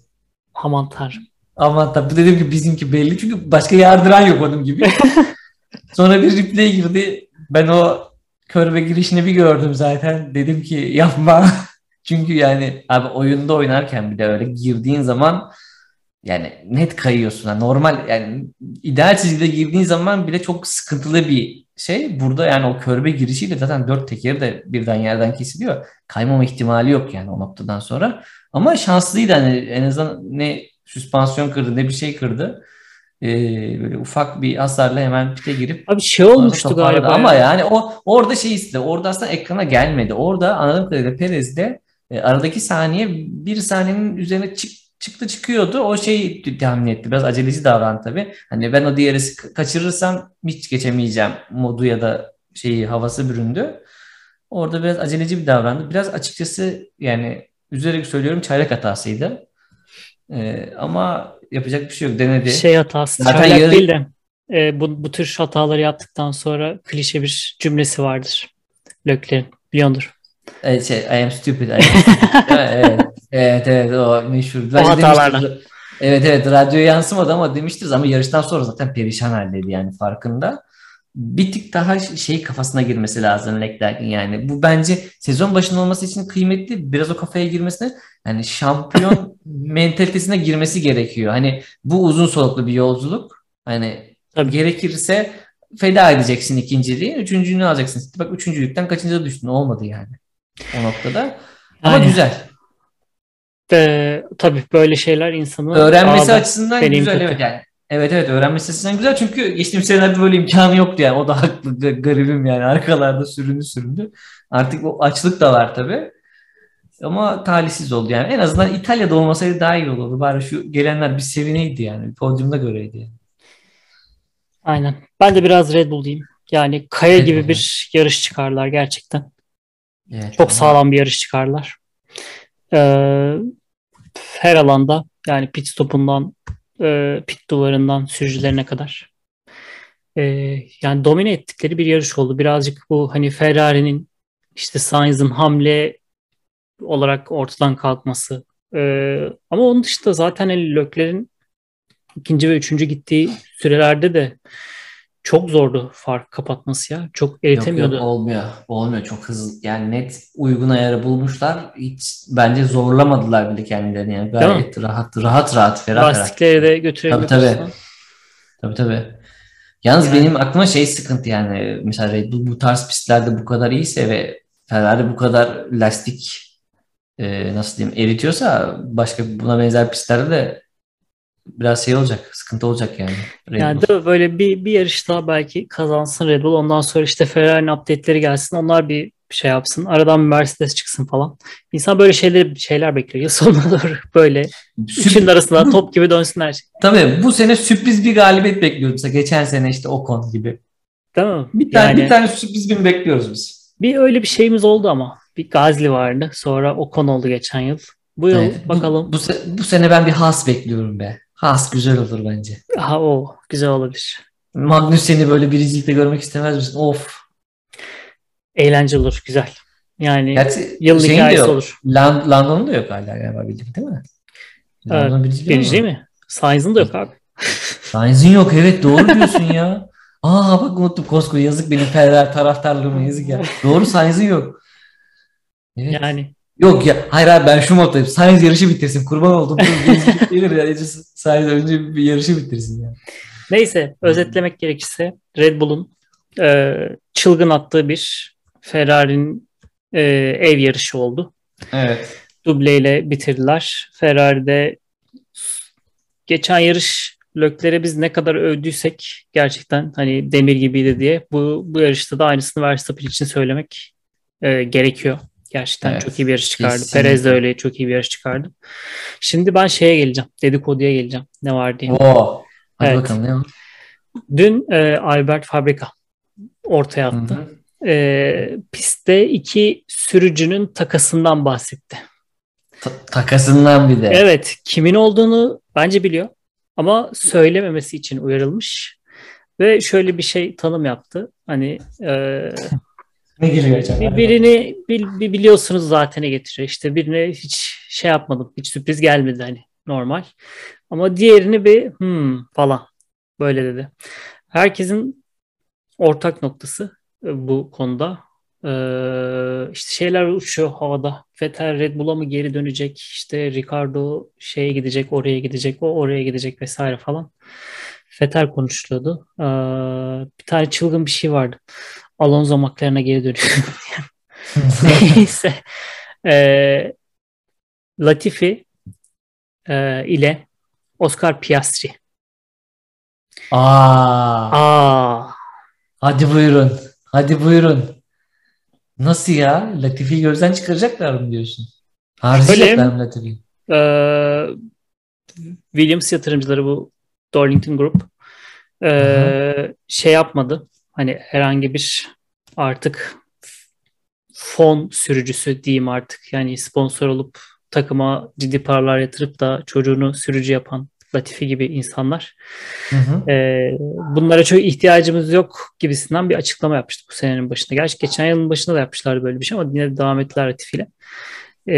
Aman tanrım. Aman tabii dedim ki bizimki belli çünkü başka yardıran yok onun gibi. Sonra bir replay girdi. Ben o körbe girişini bir gördüm zaten. Dedim ki yapma. çünkü yani abi oyunda oynarken bir de öyle girdiğin zaman yani net kayıyorsun. Yani normal yani ideal çizgide girdiğin zaman bile çok sıkıntılı bir şey. Burada yani o körbe girişiyle zaten dört tekeri de birden yerden kesiliyor. Kaymama ihtimali yok yani o noktadan sonra. Ama şanslıydı hani en azından ne süspansiyon kırdı ne bir şey kırdı. Ee, böyle ufak bir hasarla hemen pite girip Abi şey olmuştu galiba. Ama ya. yani o orada şey istedi. Orada aslında ekrana gelmedi. Orada anladığım kadarıyla Perez'de e, aradaki saniye bir saniyenin üzerine çık, çıktı çıkıyordu. O şeyi tahmin etti. Biraz aceleci davrandı tabii. Hani ben o diğeri ka- kaçırırsam hiç geçemeyeceğim modu ya da şeyi havası büründü. Orada biraz aceleci bir davrandı. Biraz açıkçası yani üzerek söylüyorum çaylak hatasıydı. Ee, ama yapacak bir şey yok. Denedi. Şey hatası. Zaten yarı- değil de e, bu, bu tür hataları yaptıktan sonra klişe bir cümlesi vardır. Lökler'in. Biliyordur. Evet, şey, I am stupid. I am stupid. evet, evet, evet, o meşhur. Bence hatalarla. Evet evet radyoya yansımadı ama demiştiniz ama yarıştan sonra zaten perişan haldeydi yani farkında. Bir tık daha şey kafasına girmesi lazım Leclerc'in yani. Bu bence sezon başında olması için kıymetli. Biraz o kafaya girmesine yani şampiyon mentalitesine girmesi gerekiyor. Hani bu uzun soluklu bir yolculuk. Hani Tabii. gerekirse feda edeceksin ikinciliği. Üçüncülüğünü alacaksın. İşte Bak üçüncülükten kaçıncıya düştün? Olmadı yani. O noktada. Ama Yani- güzel. Ee, tabii böyle şeyler insanı Öğrenmesi açısından güzel katıyor. evet yani. Evet evet öğrenmesi açısından güzel çünkü geçtiğimiz senelerde böyle imkanı yoktu yani. O da haklı ga- garibim yani arkalarda süründü süründü. Artık o açlık da var tabii. Ama talihsiz oldu yani. En azından İtalya'da olmasaydı daha iyi olurdu. Bari şu gelenler bir sevineydi yani. Podyumda göreydi. yani. Aynen. Ben de biraz Red Bull diyeyim. Yani Kaya gibi bir yarış çıkarlar gerçekten. Evet, Çok ama- sağlam bir yarış çıkarlar. Ee, her alanda yani pit stopundan e, pit duvarından sürücülerine kadar. Ee, yani domine ettikleri bir yarış oldu. Birazcık bu hani Ferrari'nin işte Sainz'ın hamle olarak ortadan kalkması. Ee, ama onun dışında zaten hani Leclerc'in ikinci ve üçüncü gittiği sürelerde de çok zordu fark kapatması ya. Çok Yok eritemiyordu. yok olmuyor. Olmuyor çok hızlı. Yani net uygun ayarı bulmuşlar. Hiç bence zorlamadılar bile kendilerini yani. Gayet rahat rahat rahat ferah. Lastikleri de götürebiliyorsun. Tabii, tabii. Tabii tabii. Yalnız benim aklıma şey sıkıntı yani mesela Red Bull bu tarz pistlerde bu kadar iyiyse ve Ferrari bu kadar lastik e, nasıl diyeyim eritiyorsa başka buna benzer pistlerde de biraz şey olacak, sıkıntı olacak yani. Red Yani Bull. de böyle bir, bir yarış daha belki kazansın Red Bull. Ondan sonra işte Ferrari'nin update'leri gelsin. Onlar bir şey yapsın. Aradan bir Mercedes çıksın falan. İnsan böyle şeyler şeyler bekliyor. Yıl sonuna doğru böyle Sürp- üçünün arasında top gibi dönsünler. Tabii bu sene sürpriz bir galibiyet bekliyoruz. Mesela geçen sene işte Ocon gibi. Değil mi? Bir tane Yani bir tane sürpriz gün bekliyoruz biz. bir öyle bir şeyimiz oldu ama. Bir Gazli vardı. Sonra Ocon oldu geçen yıl. Bu yıl Evet, bu- bakalım. Bu, se- bu sene ben bir Haas bekliyorum be. Haas güzel olur bence. Ha o güzel olabilir. Magnussen'i böyle birincilikte görmek istemez misin? Of. Eğlenceli olur. Güzel. Yani Gerçi yılın şeyin de hikayesi yok. olur. Lan, Landon'un da yok hala galiba bildiğim değil mi? Evet, Birinci değil mı? mi? Sainz'ın da yok abi. Sainz'in yok evet doğru diyorsun ya. Aa bak unuttum koskoca yazık benim Ferrari taraftarlığıma yazık ya. Doğru Sainz'in yok. Evet. Yani Yok ya hayır abi ben şu moddayım. Sainz yarışı bitirsin. Kurban oldum. Gelir ya. Sainz önce bir yarışı bitirsin ya. Neyse özetlemek gerekirse Red Bull'un e, çılgın attığı bir Ferrari'nin e, ev yarışı oldu. Evet. Dubleyle bitirdiler. Ferrari'de geçen yarış Lökler'e biz ne kadar övdüysek gerçekten hani demir gibiydi diye bu bu yarışta da aynısını Verstappen için söylemek e, gerekiyor. Gerçekten Evet, çok iyi bir yarış çıkardı. kesinlikle. Perez de öyle çok iyi bir yarış çıkardı. Şimdi ben şeye geleceğim. Dedikoduya geleceğim. Ne var diye. Oo. Hadi Evet. bakalım ne var? Dün e, Albert Fabrika ortaya attı. E, pistte iki sürücünün takasından bahsetti. Ta- takasından bir de. Evet, kimin olduğunu bence biliyor ama söylememesi için uyarılmış ve şöyle bir şey tanım yaptı. Hani e, Ne geliyor acaba? birini bil- bi- biliyorsunuz zaten getiriyor. İşte birine hiç şey yapmadım, hiç sürpriz gelmedi hani normal. Ama diğerini bir hmm falan böyle dedi. Herkesin ortak noktası e, bu konuda. Ee, işte şeyler uçuyor havada. Vettel Red Bull'a mı geri dönecek? İşte Ricardo şeye gidecek, oraya gidecek, o oraya gidecek vesaire falan. Vettel konuşuluyordu. Ee, bir tane çılgın bir şey vardı. Alonso McLaren'a geri dönüyor. Neyse. Ee, Latifi e, ile Oscar Piastri. Aa, Aa, hadi buyurun. Hadi buyurun. Nasıl ya? Latifi'yi gözden çıkaracaklar mı diyorsun? Harcayacaklar mı Latifi'yi? e, Williams yatırımcıları bu Darlington Group e, şey yapmadı. Hani herhangi bir artık fon sürücüsü diyeyim artık. Yani sponsor olup takıma ciddi paralar yatırıp da çocuğunu sürücü yapan Latifi gibi insanlar. Hı hı. Ee, bunlara çok ihtiyacımız yok gibisinden bir açıklama yapmıştı bu senenin başında. Gerçi geçen yılın başında da yapmışlardı böyle bir şey ama yine de devam ettiler Latifi'yle. E,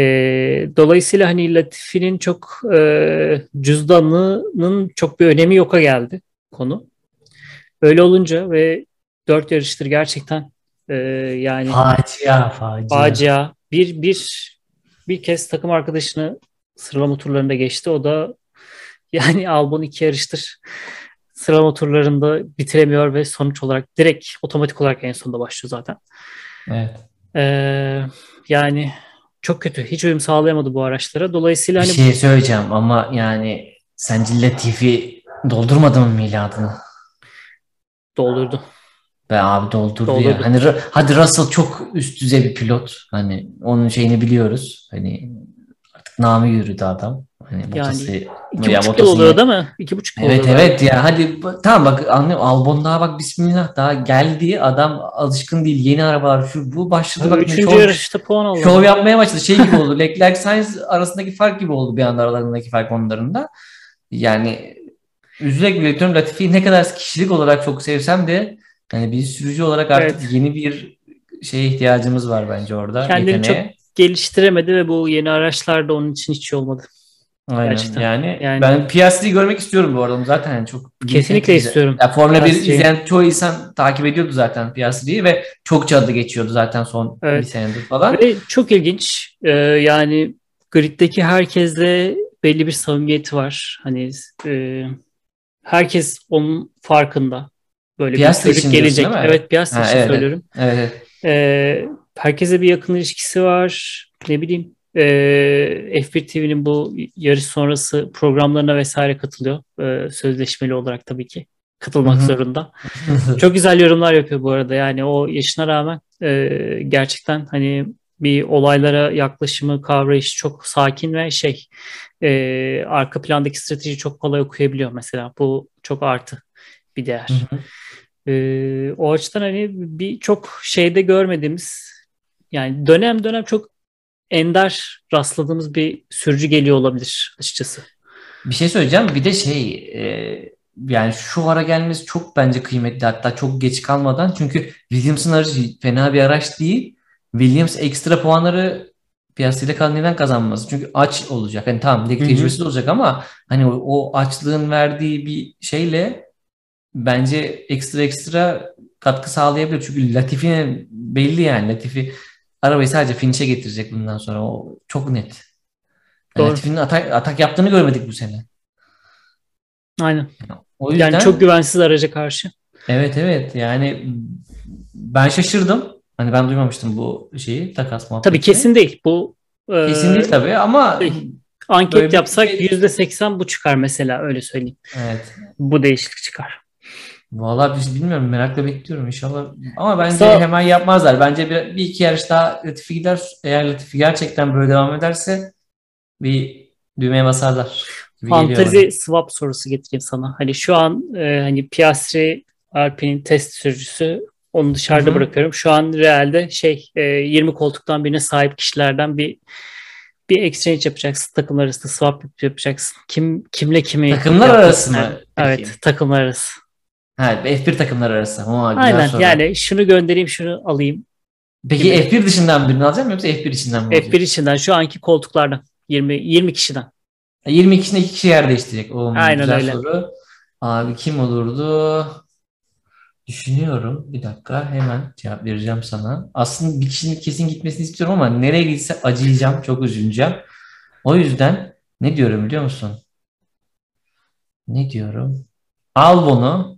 dolayısıyla hani Latifi'nin çok e, cüzdanının çok bir önemi yoka geldi konu. Öyle olunca ve dört yarıştır gerçekten e, yani Facia, facia. facia bir bir bir kez takım arkadaşını sıralama turlarında geçti. O da yani Albon iki yarıştır sıralama turlarında bitiremiyor ve sonuç olarak direkt otomatik olarak en sonunda başlıyor zaten. Evet. Ee, yani çok kötü. Hiç uyum sağlayamadı bu araçlara. Dolayısıyla Bir hani şey söyleyeceğim ama yani sence Latifi doldurmadı mı miladını? doldurdu. Be abi doldurdu, Doldurdu. ya. Hani hadi Russell çok üst düzey bir pilot. Hani onun şeyini biliyoruz. Hani artık namı yürüdü adam. Hani Bottas'ı İki ya buçuk oluyor değil mi? İki buçuk Evet oluyor. evet ya hadi tamam bak anlıyorum Albon daha bak bismillah daha geldi adam alışkın değil yeni arabalar şu bu başladı bak Üçüncü şov, yarışta puan aldı. şov yapmaya başladı şey gibi oldu Leclerc Sainz arasındaki fark gibi oldu bir anda aralarındaki fark onlarında yani üzülerek belirtiyorum Latifi'yi ne kadar kişilik olarak çok sevsem de yani bir sürücü olarak artık Evet. yeni bir şeye ihtiyacımız var bence orada Kendini yeteneğe. Geliştiremedi ve bu yeni araçlar da onun için hiç iyi olmadı. Aynen. Gerçekten. Yani, Yani- ben Piastri'yi görmek istiyorum bu arada. Zaten yani çok Kesinlikle istiyorum. Ya Formula 1 Piastri'yi. izleyen çoğu insan takip ediyordu zaten Piastri'yi ve çok adı geçiyordu zaten son Evet. bir senedir falan. Ve çok ilginç. Ee, yani griddeki herkesle belli bir samimiyeti var. Hani e, herkes onun farkında. Böyle Piastri bir çocuk gelecek. Evet Piastri Ha, için evet, söylüyorum. Evet, evet. Ee, herkese bir yakın ilişkisi var. Ne bileyim e, F1 TV'nin bu yarış sonrası programlarına vesaire katılıyor. E, sözleşmeli olarak tabii ki. Katılmak Hı hı. zorunda. Çok güzel yorumlar yapıyor bu arada. Yani o yaşına rağmen e, gerçekten hani bir olaylara yaklaşımı, kavrayışı çok sakin ve şey e, arka plandaki strateji çok kolay okuyabiliyor mesela. Bu çok artı bir değer. Hı hı. Ee, o açıdan hani bir çok şeyde görmediğimiz yani dönem dönem çok ender rastladığımız bir sürücü geliyor olabilir açıkçası. Bir şey söyleyeceğim. Bir de şey e, yani şu ara gelmesi çok bence kıymetli. Hatta çok geç kalmadan. Çünkü Williams'ın aracı fena bir araç değil. Williams ekstra puanları Piastri'yle kalan kazanması? Çünkü aç olacak. Hani tamam lig Hı hı. tecrübesi de olacak ama hani o, o açlığın verdiği bir şeyle bence ekstra ekstra katkı sağlayabilir. Çünkü Latifi'nin belli yani. Latifi arabayı sadece finish'e getirecek bundan sonra. O çok net. Yani. Latifi'nin atak, atak yaptığını görmedik bu sene. Aynen. O yüzden Yani çok güvensiz araca karşı. evet evet yani ben şaşırdım. Hani ben duymamıştım bu şeyi takas muhabbeti. Tabii kesin değil. Bu e, Kesin değil tabii ama Değil. anket Böyle bir yapsak şey- %80 bu çıkar mesela öyle söyleyeyim. evet. Bu değişiklik çıkar. Vallahi biz bilmiyorum merakla bekliyorum inşallah. Ama bence Sağ- hemen yapmazlar. Bence bir, bir iki yarış daha Latifi gider. Eğer Latifi gerçekten böyle devam ederse bir düğmeye basarlar. Fantezi swap sorusu getireyim sana. Hani şu an e, hani Piastri Alpine'in test sürücüsü onu dışarıda Hı hı. bırakıyorum. Şu an realde şey e, 20 koltuktan birine sahip kişilerden bir bir exchange yapacaksın. Takımlar arasında swap yapacaksın. Kim kimle kimi Takımlar yapacaksın. arası mı? Evet, Peki. takımlar arası. Ha, F1 takımlar arası. Oo, güzel Aynen soru. yani şunu göndereyim şunu alayım. Peki gibi. F1 dışından birini alacağım yoksa F1 içinden mi olacak? F1 içinden şu anki koltuklardan 20 20 kişiden. 20 kişinin iki kişi yer değiştirecek. Oo, Aynen güzel öyle. soru. Abi kim olurdu? Düşünüyorum. Bir dakika hemen cevap vereceğim sana. Aslında bir kişinin kesin gitmesini istiyorum ama nereye gitse acıyacağım. Çok üzüleceğim. O yüzden ne diyorum biliyor musun? Ne diyorum? Albon'u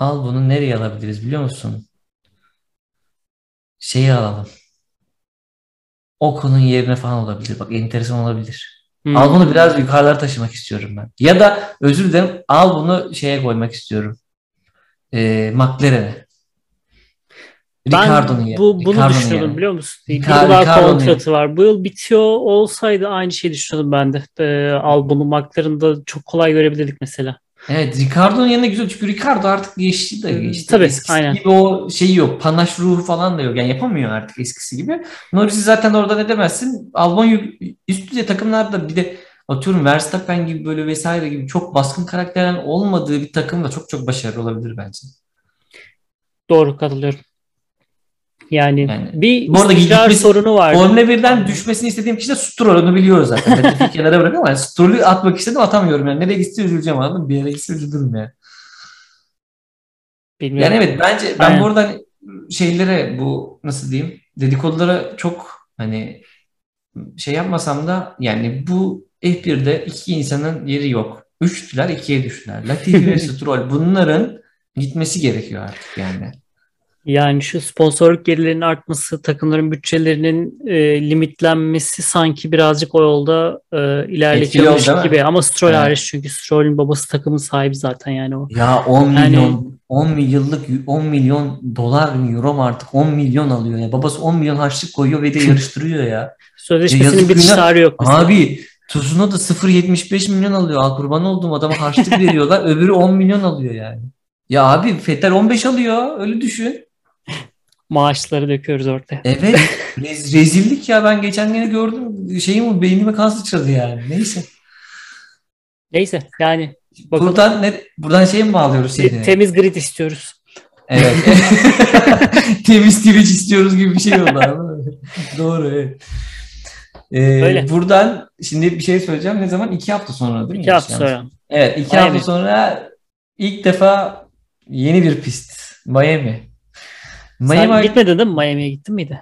Albon'u nereye alabiliriz biliyor musun? Şeyi alalım. Okun'un yerine falan olabilir. Bak enteresan olabilir. Hmm. Albon'u biraz yukarılara taşımak istiyorum ben. Ya da özür dilerim Albon'u şeye koymak istiyorum. Ee, McLaren'e. Ricardo'nun Ben bu, bunu Ricardo'nun düşünüyordum yerine. biliyor musun? Bir Rica- yıl daha Ricardo'nun kontratı var. Bu yıl bitiyor olsaydı aynı şeyi düşünüyordum ben de. Ee, Albon'u McLaren'da çok kolay görebilirdik mesela. Evet Ricardo'nun yerine güzel çünkü Ricardo artık geçti de Hmm, geçti. tabii, Eskisi aynen. gibi o şeyi yok. Panaş ruhu falan da yok. Yani yapamıyor artık eskisi gibi. Norris'i zaten orada ne demezsin. Albon üst düzey takımlarda bir de atıyorum Verstappen gibi böyle vesaire gibi çok baskın karakterlerin olmadığı bir takım da çok çok başarılı olabilir bence. Doğru katılıyorum. Yani, Yani, bir bu arada gitmesi- sorunu vardı. Formula 1'den düşmesini istediğim kişi de Stroll onu biliyoruz zaten. Latifi kenara bırak ama yani Stroll'ü atmak istedim atamıyorum yani. Nereye gitse üzüleceğim anladın mı? Bir yere gitse üzülürüm yani. Bilmiyorum. Yani evet bence ben Aynen. hani şeylere bu nasıl diyeyim dedikodulara çok hani şey yapmasam da yani bu F1'de iki insanın yeri yok. Üçtüler ikiye düştüler. Latifi ve Stroll bunların gitmesi gerekiyor artık yani. Yani şu sponsorluk gelirlerinin artması, takımların bütçelerinin e, limitlenmesi sanki birazcık o yolda e, ilerletiyormuş gibi. Ama Stroll Evet. hariç çünkü Stroll'ün babası takımın sahibi zaten yani o. Ya 10 Yani- milyon 10 milyonluk 10 milyon dolar mı euro mu artık 10 milyon alıyor ya. Babası 10 milyon harçlık koyuyor ve de yarıştırıyor ya. Sözleşmesinin yazık bitiş tarihi yok mesela. Abi Tsunoda 0.75 milyon alıyor. Al kurban olduğum adama harçlık veriyorlar. Öbürü 10 milyon alıyor yani. Ya abi Vettel 15 alıyor. Öyle düşün. Maaşları döküyoruz ortaya. Evet. rez- rezillik ya. Ben geçen gene gördüm. Şeyim beynime kan sıçradı yani. Neyse. Neyse yani bakalım. Buradan ne, buradan şey mi bağlıyoruz seni? temiz grid istiyoruz. Evet. Temiz Twitch istiyoruz gibi bir şey oldu. Doğru evet. Ee, Öyle. buradan şimdi bir şey söyleyeceğim. Ne zaman? İki hafta sonra değil mi? İki hafta sonra. Evet, iki Miami. hafta sonra ilk defa yeni bir pist. Miami. Miami Sen gitmedin değil mi? Miami'ye gittin miydi?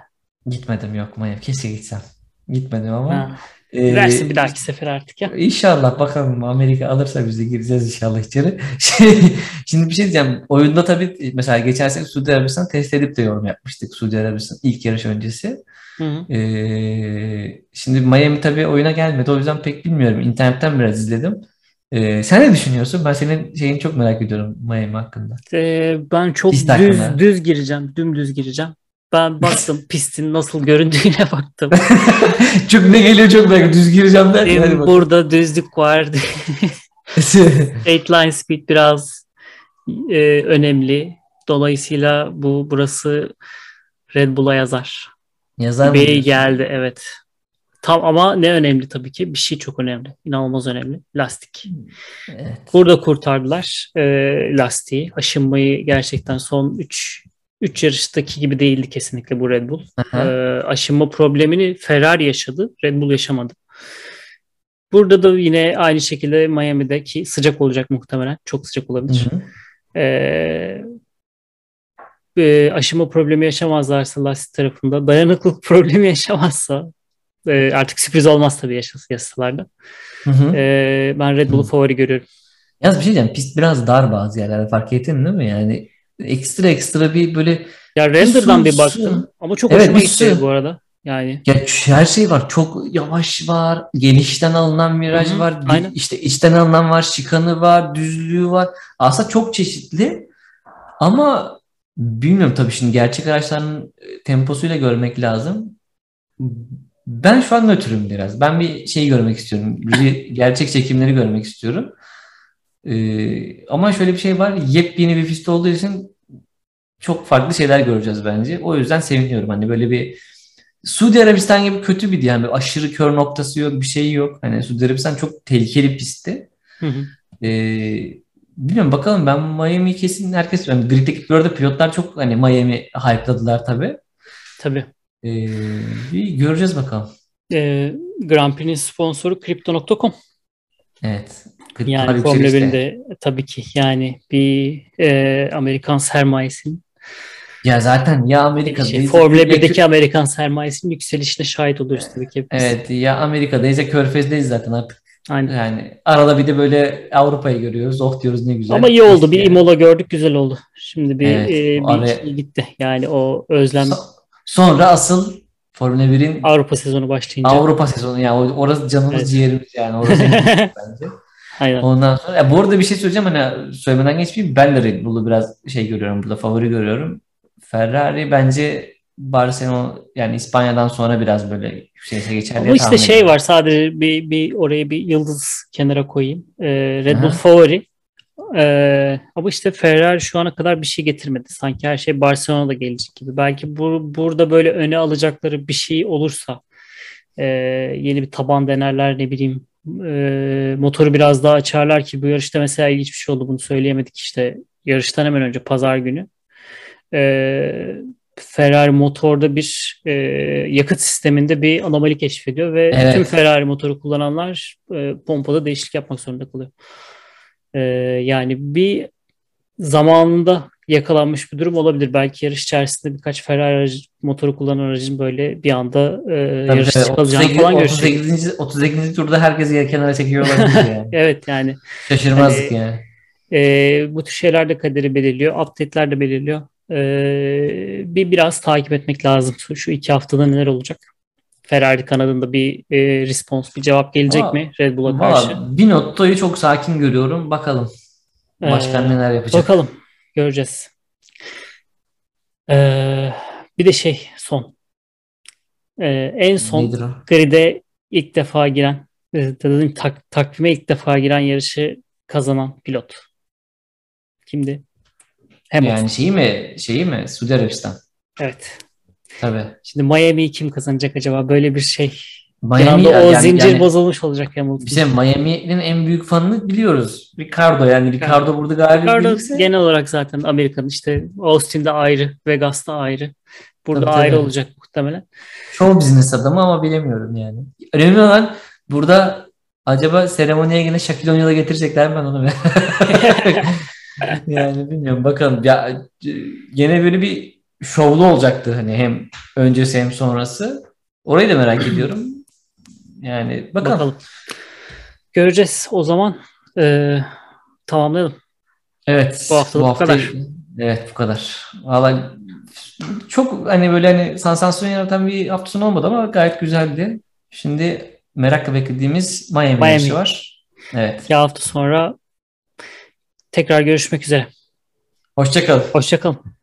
gitmedim yok Miami. Keşke gitsem. Gitmedim ama. Ha. Ee, bir dahaki sefer artık ya. İnşallah bakalım Amerika alırsa biz de gireceğiz inşallah içeri. Şey, Şimdi bir şey diyeceğim. Oyunda tabii mesela geçen sene Suudi Arabistan test edip de yorum yapmıştık Suudi Arabistan ilk yarış öncesi. Hı hı. Ee, şimdi Miami tabii oyuna gelmedi. O yüzden pek bilmiyorum. İnternetten biraz izledim. Ee, sen ne düşünüyorsun? Ben senin şeyini çok merak ediyorum Miami hakkında. Ee, ben çok Pist düz hakkında. düz gireceğim. Dümdüz gireceğim. Ben baktım pistin nasıl göründüğüne baktım. çok ne geliyor çok merak Düz gireceğim derken hadi bakalım. burada düzlük var. Straight line speed biraz e, önemli. Dolayısıyla bu burası Red Bull'a yazar. Yazar mı Bey geldi evet. Tam ama ne önemli tabii ki? Bir şey çok önemli. İnanılmaz önemli. Lastik. Evet. Burada kurtardılar e, lastiği. Aşınmayı gerçekten son 3 3 yarıştaki gibi değildi kesinlikle bu Red Bull. Aha. E, aşınma problemini Ferrari yaşadı. Red Bull yaşamadı. Burada da yine aynı şekilde Miami'de ki sıcak olacak muhtemelen. Çok sıcak olabilir. Hı hı. Ee, e, aşınma problemi yaşamazlarsa lastik tarafında, dayanıklılık problemi yaşamazsa e, artık sürpriz olmaz tabii yaşas yasalarda. Hı hı. Ee, ben Red Bull'u favori görüyorum. Yalnız bir şey diyeceğim. Pist biraz dar bazı yerlerde fark ettin değil mi? Yani ekstra ekstra bir böyle Ya render'dan bir su. baktım ama çok Evet, hoşuma bir gitti bu arada. Yani Ya her şey var. Çok yavaş var. Genişten alınan viraj Hı hı, var. aynen. işte içten alınan var. Şikanı var. Düzlüğü var. Aslında çok çeşitli. Ama bilmiyorum tabii şimdi gerçek araçların e, temposuyla görmek lazım. Ben şu an nötrüm biraz. Ben bir şey görmek istiyorum. Bir gerçek çekimleri görmek istiyorum. Ee, ama şöyle bir şey var. Yepyeni bir pist olduğu için çok farklı şeyler göreceğiz bence. O yüzden seviniyorum. Hani böyle bir Suudi Arabistan gibi kötü bir yani aşırı kör noktası yok, bir şey yok. Hani Suudi Arabistan çok tehlikeli bir pistti. hı hı. Ee, bilmiyorum bakalım ben Miami kesin herkes yani griddeki bu arada pilotlar çok hani Miami hype'ladılar tabii. tabii. Ee, bir göreceğiz bakalım. Ee, Grand Prix'nin sponsoru Crypto.com. Evet. Yani Kriptolar Formula yükselişte. 1'de tabii ki yani bir e, Amerikan sermayesinin Ya zaten ya Amerika'da şey, Formula 1'deki Amerikan sermayesinin yükselişine şahit oluyoruz tabii ki. hepimiz. Evet ya Amerika'dayız ya Körfez'deyiz zaten artık. Aynen. Yani arada bir de böyle Avrupa'yı görüyoruz. Oh diyoruz ne güzel. Ama iyi oldu. Bir Yani. Imola gördük güzel oldu. Şimdi bir, Evet, e, bir araya- şey gitti. Yani o özlem So- Sonra asıl Formula 1'in Avrupa sezonu başlayınca. Avrupa sezonu yani orası canımız Evet. ciğerimiz yani orası bence. Aynen. Ondan sonra ya bu arada bir şey söyleyeceğim hani söylemeden geçmeyeyim ben de Red Bull'u biraz şey görüyorum burada favori görüyorum. Ferrari bence Barcelona yani İspanya'dan sonra biraz böyle yükselişe geçer diye Ama işte şey var sadece bir, bir oraya bir yıldız kenara koyayım. Ee, Red Bull Aha. favori. Ee, ama işte Ferrari şu ana kadar bir şey getirmedi. Sanki her şey Barcelona'da gelecek gibi. Belki bu, burada böyle öne alacakları bir şey olursa e, yeni bir taban denerler ne bileyim e, motoru biraz daha açarlar ki bu yarışta mesela ilginç bir şey oldu bunu söyleyemedik işte yarıştan hemen önce pazar günü. E, Ferrari motorda bir e, yakıt sisteminde bir anomali keşfediyor ve Evet. tüm Ferrari motoru kullananlar e, pompada değişiklik yapmak zorunda kalıyor. E, yani bir zamanında yakalanmış bir durum olabilir. Belki yarış içerisinde birkaç Ferrari aracı, motoru kullanan aracın böyle bir anda e, Tabii yarış çıkacağını 38, falan görecek. 38. 38. turda herkes yer kenara çekiyor olabilir yani. Evet yani Şaşırmazdık Hani- yani. e, bu tür şeyler de kaderi belirliyor. Update'ler de belirliyor. E, bir biraz takip etmek lazım. Şu- Şu iki haftada neler olacak? Ferrari kanadında bir e, response, bir cevap gelecek Ama- mi Red Bull'a karşı? Valla Binotto'yu çok sakin görüyorum. Bakalım. Başkan Ee, neler yapacak. Bakalım. Göreceğiz. Ee, bir de şey son. Ee, en son grid'e ilk defa giren, e, dedim tak, takvime ilk defa giren yarışı kazanan pilot. Kimdi? Hamilton. Yani şeyi mi? Şeyi mi? Suudi Arabistan. Evet. Tabii. Şimdi Miami'yi kim kazanacak acaba? Böyle bir şey. Bir Miami anda o yani- zincir yani bozulmuş olacak Hamilton. Bize Miami'nin en büyük fanını biliyoruz. Ricardo yani Ricardo burada galip Ricardo değilse genel olarak zaten Amerika'nın işte Austin'de ayrı, Vegas'ta ayrı. Burada Tabii, tabii. ayrı olacak muhtemelen. show business adamı ama bilemiyorum yani. Önemli olan burada acaba seremoniye yine Shaquille O'Neal'ı getirecekler mi ben onu Yani bilmiyorum bakalım. Ya e, gene böyle bir şovlu olacaktı hani hem öncesi hem sonrası. Orayı da merak ediyorum. Yani bakalım. Bakalım. Göreceğiz. O zaman e, tamamlayalım. Evet. Bu haftalık bu hafta- kadar. Evet bu kadar. Valla çok hani böyle hani sansasyon yaratan bir hafta sonu olmadı ama gayet güzeldi. Şimdi merakla beklediğimiz Miami, Miami. var. Evet. İki hafta sonra tekrar görüşmek üzere. Hoşçakalın. Hoşçakalın.